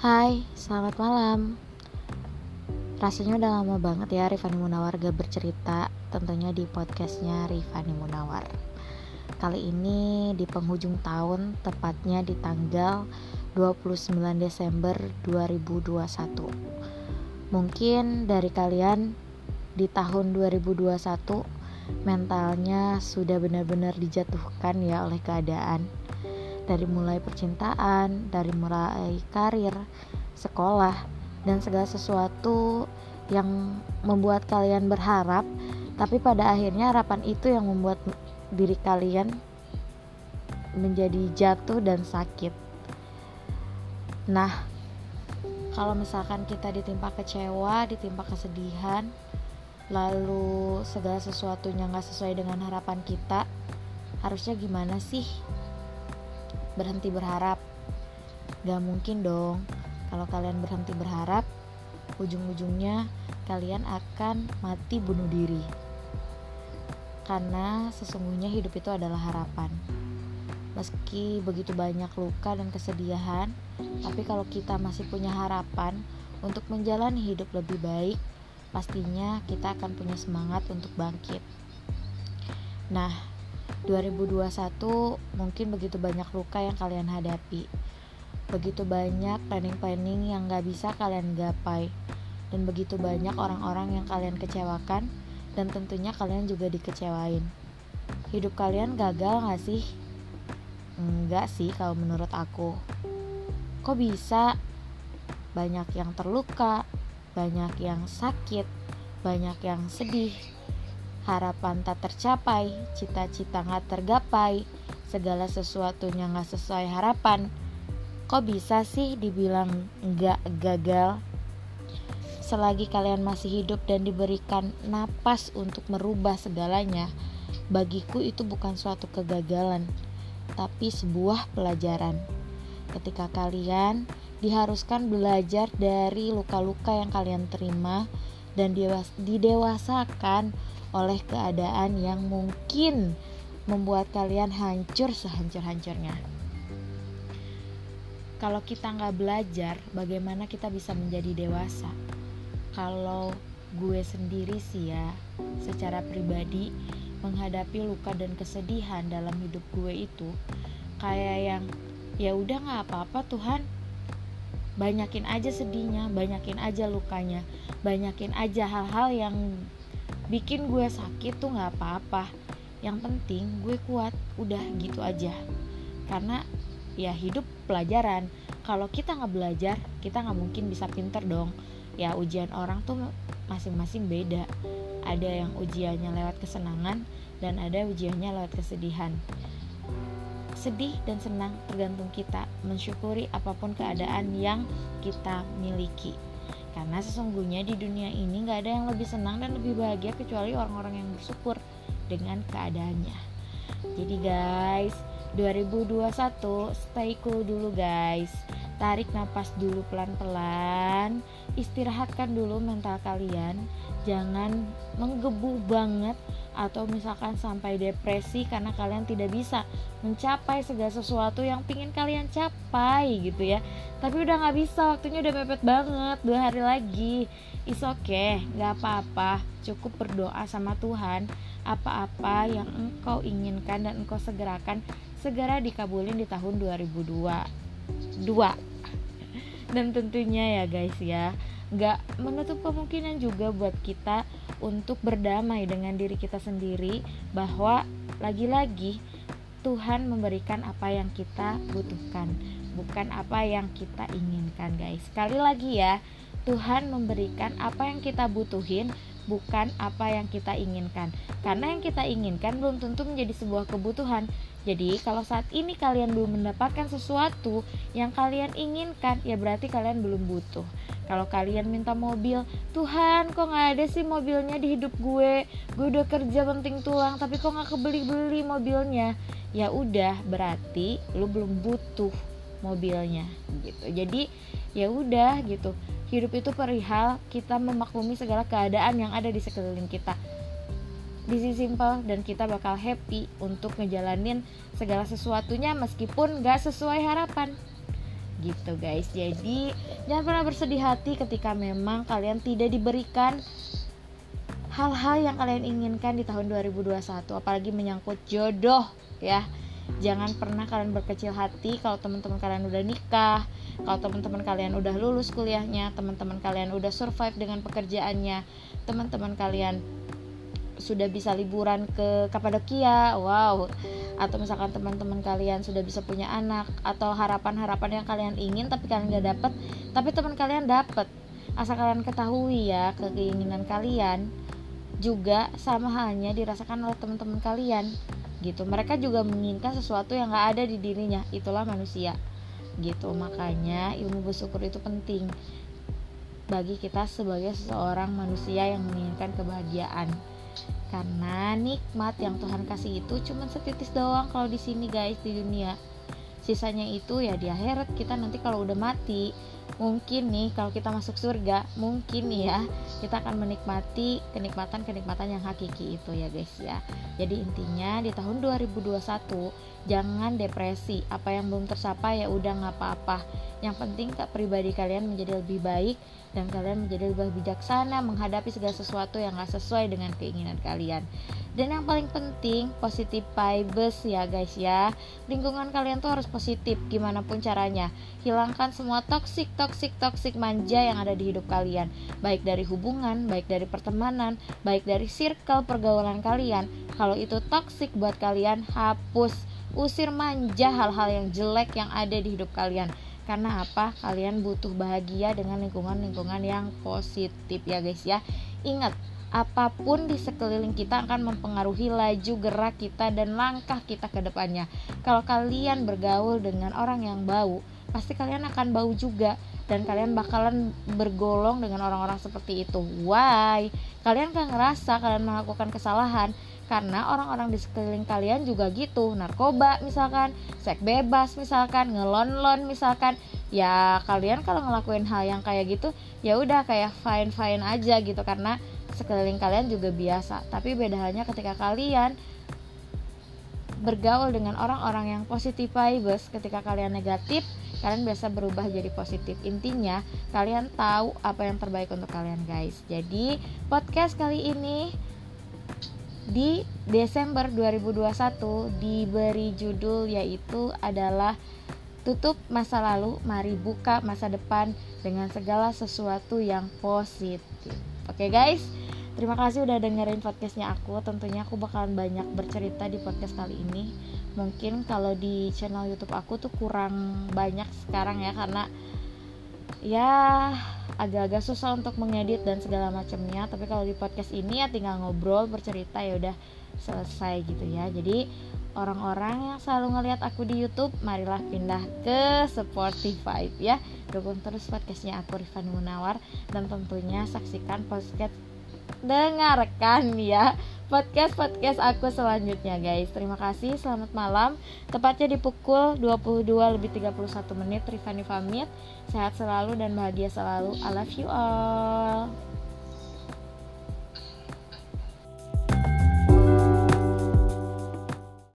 Hai, selamat malam. Rasanya udah lama banget ya Rifani Munawar gak bercerita Tentunya di podcastnya Rifani Munawar. Kali ini di penghujung tahun Tepatnya di tanggal 29 Desember 2021 Mungkin dari kalian di tahun 2021 Mentalnya sudah benar-benar dijatuhkan ya oleh keadaan Dari mulai percintaan, dari mulai karir, sekolah, dan segala sesuatu yang membuat kalian berharap tapi pada akhirnya harapan itu yang membuat diri kalian menjadi jatuh dan sakit. Nah kalau misalkan kita ditimpa kecewa ditimpa kesedihan lalu segala sesuatunya nggak sesuai dengan harapan kita harusnya gimana sih berhenti berharap gak mungkin dong kalau kalian berhenti berharap, ujung-ujungnya kalian akan mati bunuh diri. Karena sesungguhnya hidup itu adalah harapan. Meski begitu banyak luka dan kesedihan, tapi kalau kita masih punya harapan untuk menjalani hidup lebih baik, pastinya kita akan punya semangat untuk bangkit. Nah, 2021 mungkin begitu banyak luka yang kalian hadapi. Begitu banyak planning-planning yang gak bisa kalian gapai. Dan begitu banyak orang-orang yang kalian kecewakan dan tentunya kalian juga dikecewain. Hidup kalian gagal gak sih? enggak sih kalau menurut aku. Kok bisa? banyak yang terluka banyak yang sakit banyak yang sedih harapan tak tercapai cita-cita gak tergapai segala sesuatunya gak sesuai harapan Kok bisa sih dibilang nggak gagal? Selagi kalian masih hidup dan diberikan napas untuk merubah segalanya, bagiku itu bukan suatu kegagalan, tapi sebuah pelajaran. Ketika kalian diharuskan belajar dari luka-luka yang kalian terima dan didewasakan oleh keadaan yang mungkin membuat kalian hancur sehancur-hancurnya. Kalau kita nggak belajar bagaimana kita bisa menjadi dewasa? Kalau gue sendiri sih ya secara pribadi menghadapi luka dan kesedihan dalam hidup gue itu kayak yang ya udah nggak apa-apa Tuhan. Banyakin aja sedihnya banyakin aja lukanya banyakin aja hal-hal yang bikin gue sakit tuh nggak apa-apa. Yang penting gue kuat udah gitu aja. Karena ya hidup pelajaran. Kalau kita nggak belajar kita nggak mungkin bisa pinter dong. Ya ujian orang tuh masing-masing beda. Ada yang ujiannya lewat kesenangan dan ada ujiannya lewat kesedihan. Sedih dan senang tergantung kita. Mensyukuri apa pun keadaan yang kita miliki karena sesungguhnya di dunia ini nggak ada yang lebih senang dan lebih bahagia kecuali orang-orang yang bersyukur dengan keadaannya. Jadi guys 2021 stay cool dulu guys tarik nafas dulu pelan-pelan istirahatkan dulu mental kalian. Jangan menggebu banget atau misalkan sampai depresi karena kalian tidak bisa mencapai segala sesuatu yang pingin kalian capai gitu ya. Tapi udah nggak bisa waktunya udah mepet banget dua hari lagi. Is okay nggak apa-apa cukup berdoa sama Tuhan. Apa-apa yang engkau inginkan dan engkau segerakan segera dikabulin di tahun 2002 dua dan tentunya ya guys ya. Nggak menutup kemungkinan juga buat kita untuk berdamai dengan diri kita sendiri bahwa lagi-lagi Tuhan memberikan apa yang kita butuhkan bukan apa yang kita inginkan guys. Sekali lagi ya Tuhan memberikan apa yang kita butuhin bukan apa yang kita inginkan karena yang kita inginkan belum tentu menjadi sebuah kebutuhan jadi kalau saat ini kalian belum mendapatkan sesuatu yang kalian inginkan, ya berarti kalian belum butuh. Kalau kalian minta mobil, Tuhan kok nggak ada sih mobilnya di hidup gue? Gue udah kerja penting tulang, tapi kok nggak kebeli-beli mobilnya? Ya udah, berarti lu belum butuh mobilnya gitu. Jadi ya udah gitu. Hidup itu perihal kita memaklumi segala keadaan yang ada di sekeliling kita. This simple dan kita bakal happy untuk ngejalanin segala sesuatunya meskipun gak sesuai harapan. gitu guys. Jadi jangan pernah bersedih hati ketika memang kalian tidak diberikan hal-hal yang kalian inginkan di tahun 2021 apalagi menyangkut jodoh ya jangan pernah kalian berkecil hati kalau teman-teman kalian udah nikah kalau teman-teman kalian udah lulus kuliahnya teman-teman kalian udah survive dengan pekerjaannya teman-teman kalian sudah bisa liburan ke Kapadokia, wow. Atau misalkan teman-teman kalian sudah bisa punya anak atau harapan-harapan yang kalian ingin tapi kalian nggak dapet, tapi teman kalian dapet. Asal kalian ketahui ya keinginan kalian juga sama halnya dirasakan oleh teman-teman kalian gitu. Mereka juga menginginkan sesuatu yang nggak ada di dirinya. Itulah manusia gitu. Makanya ilmu bersyukur itu penting bagi kita sebagai seseorang manusia yang menginginkan kebahagiaan karena nikmat yang Tuhan kasih itu cuma setitis doang kalau di sini guys di dunia sisanya itu ya di akhirat kita nanti kalau udah mati mungkin nih kalau kita masuk surga mungkin ya kita akan menikmati kenikmatan-kenikmatan yang hakiki itu ya guys ya jadi intinya di tahun 2021 jangan depresi apa yang belum tercapai ya udah nggak apa-apa yang penting kak pribadi kalian menjadi lebih baik dan kalian menjadi lebih bijaksana menghadapi segala sesuatu yang gak sesuai dengan keinginan kalian. Dan yang paling penting, positif vibes ya guys ya. Lingkungan kalian tuh harus positif gimana pun caranya. Hilangkan semua toksik, toksik, toksik manja yang ada di hidup kalian. Baik dari hubungan, baik dari pertemanan, baik dari circle pergaulan kalian. Kalau itu toksik buat kalian, hapus. Usir manja hal-hal yang jelek yang ada di hidup kalian karena apa kalian butuh bahagia dengan lingkungan-lingkungan yang positif ya guys ya ingat apa pun di sekeliling kita akan mempengaruhi laju gerak kita dan langkah kita ke depannya kalau kalian bergaul dengan orang yang bau pasti kalian akan bau juga. Dan kalian bakalan bergolong dengan orang-orang seperti itu. Why? Kalian kan ngerasa kalian melakukan kesalahan. Karena orang-orang di sekeliling kalian juga gitu. Narkoba misalkan seks bebas misalkan ngelon-lon misalkan. Ya kalian kalau ngelakuin hal yang kayak gitu ya udah kayak fine fine aja gitu. Karena sekeliling kalian juga biasa. Tapi beda halnya ketika kalian bergaul dengan orang-orang yang positif vibes ketika kalian negatif kalian biasa berubah jadi positif. Intinya kalian tahu apa yang terbaik untuk kalian guys. Jadi podcast kali ini di Desember 2021 diberi judul yaitu adalah tutup masa lalu, mari buka masa depan dengan segala sesuatu yang positif. Oke okay, guys, terima kasih udah dengerin podcastnya aku. Tentunya aku bakalan banyak bercerita di podcast kali ini. Mungkin kalau di channel YouTube aku tuh kurang banyak sekarang ya karena ya agak-agak susah untuk mengedit dan segala macamnya tapi kalau di podcast ini ya tinggal ngobrol bercerita ya udah selesai gitu ya jadi orang-orang yang selalu ngelihat aku di YouTube marilah pindah ke Spotify ya dukung terus podcastnya aku Rifan Munawar dan tentunya saksikan podcast dengarkan ya podcast-podcast aku selanjutnya guys. Terima kasih, selamat malam. Tepatnya di pukul 22 lebih 31 menit Rifani pamit. Sehat selalu dan bahagia selalu. I love you all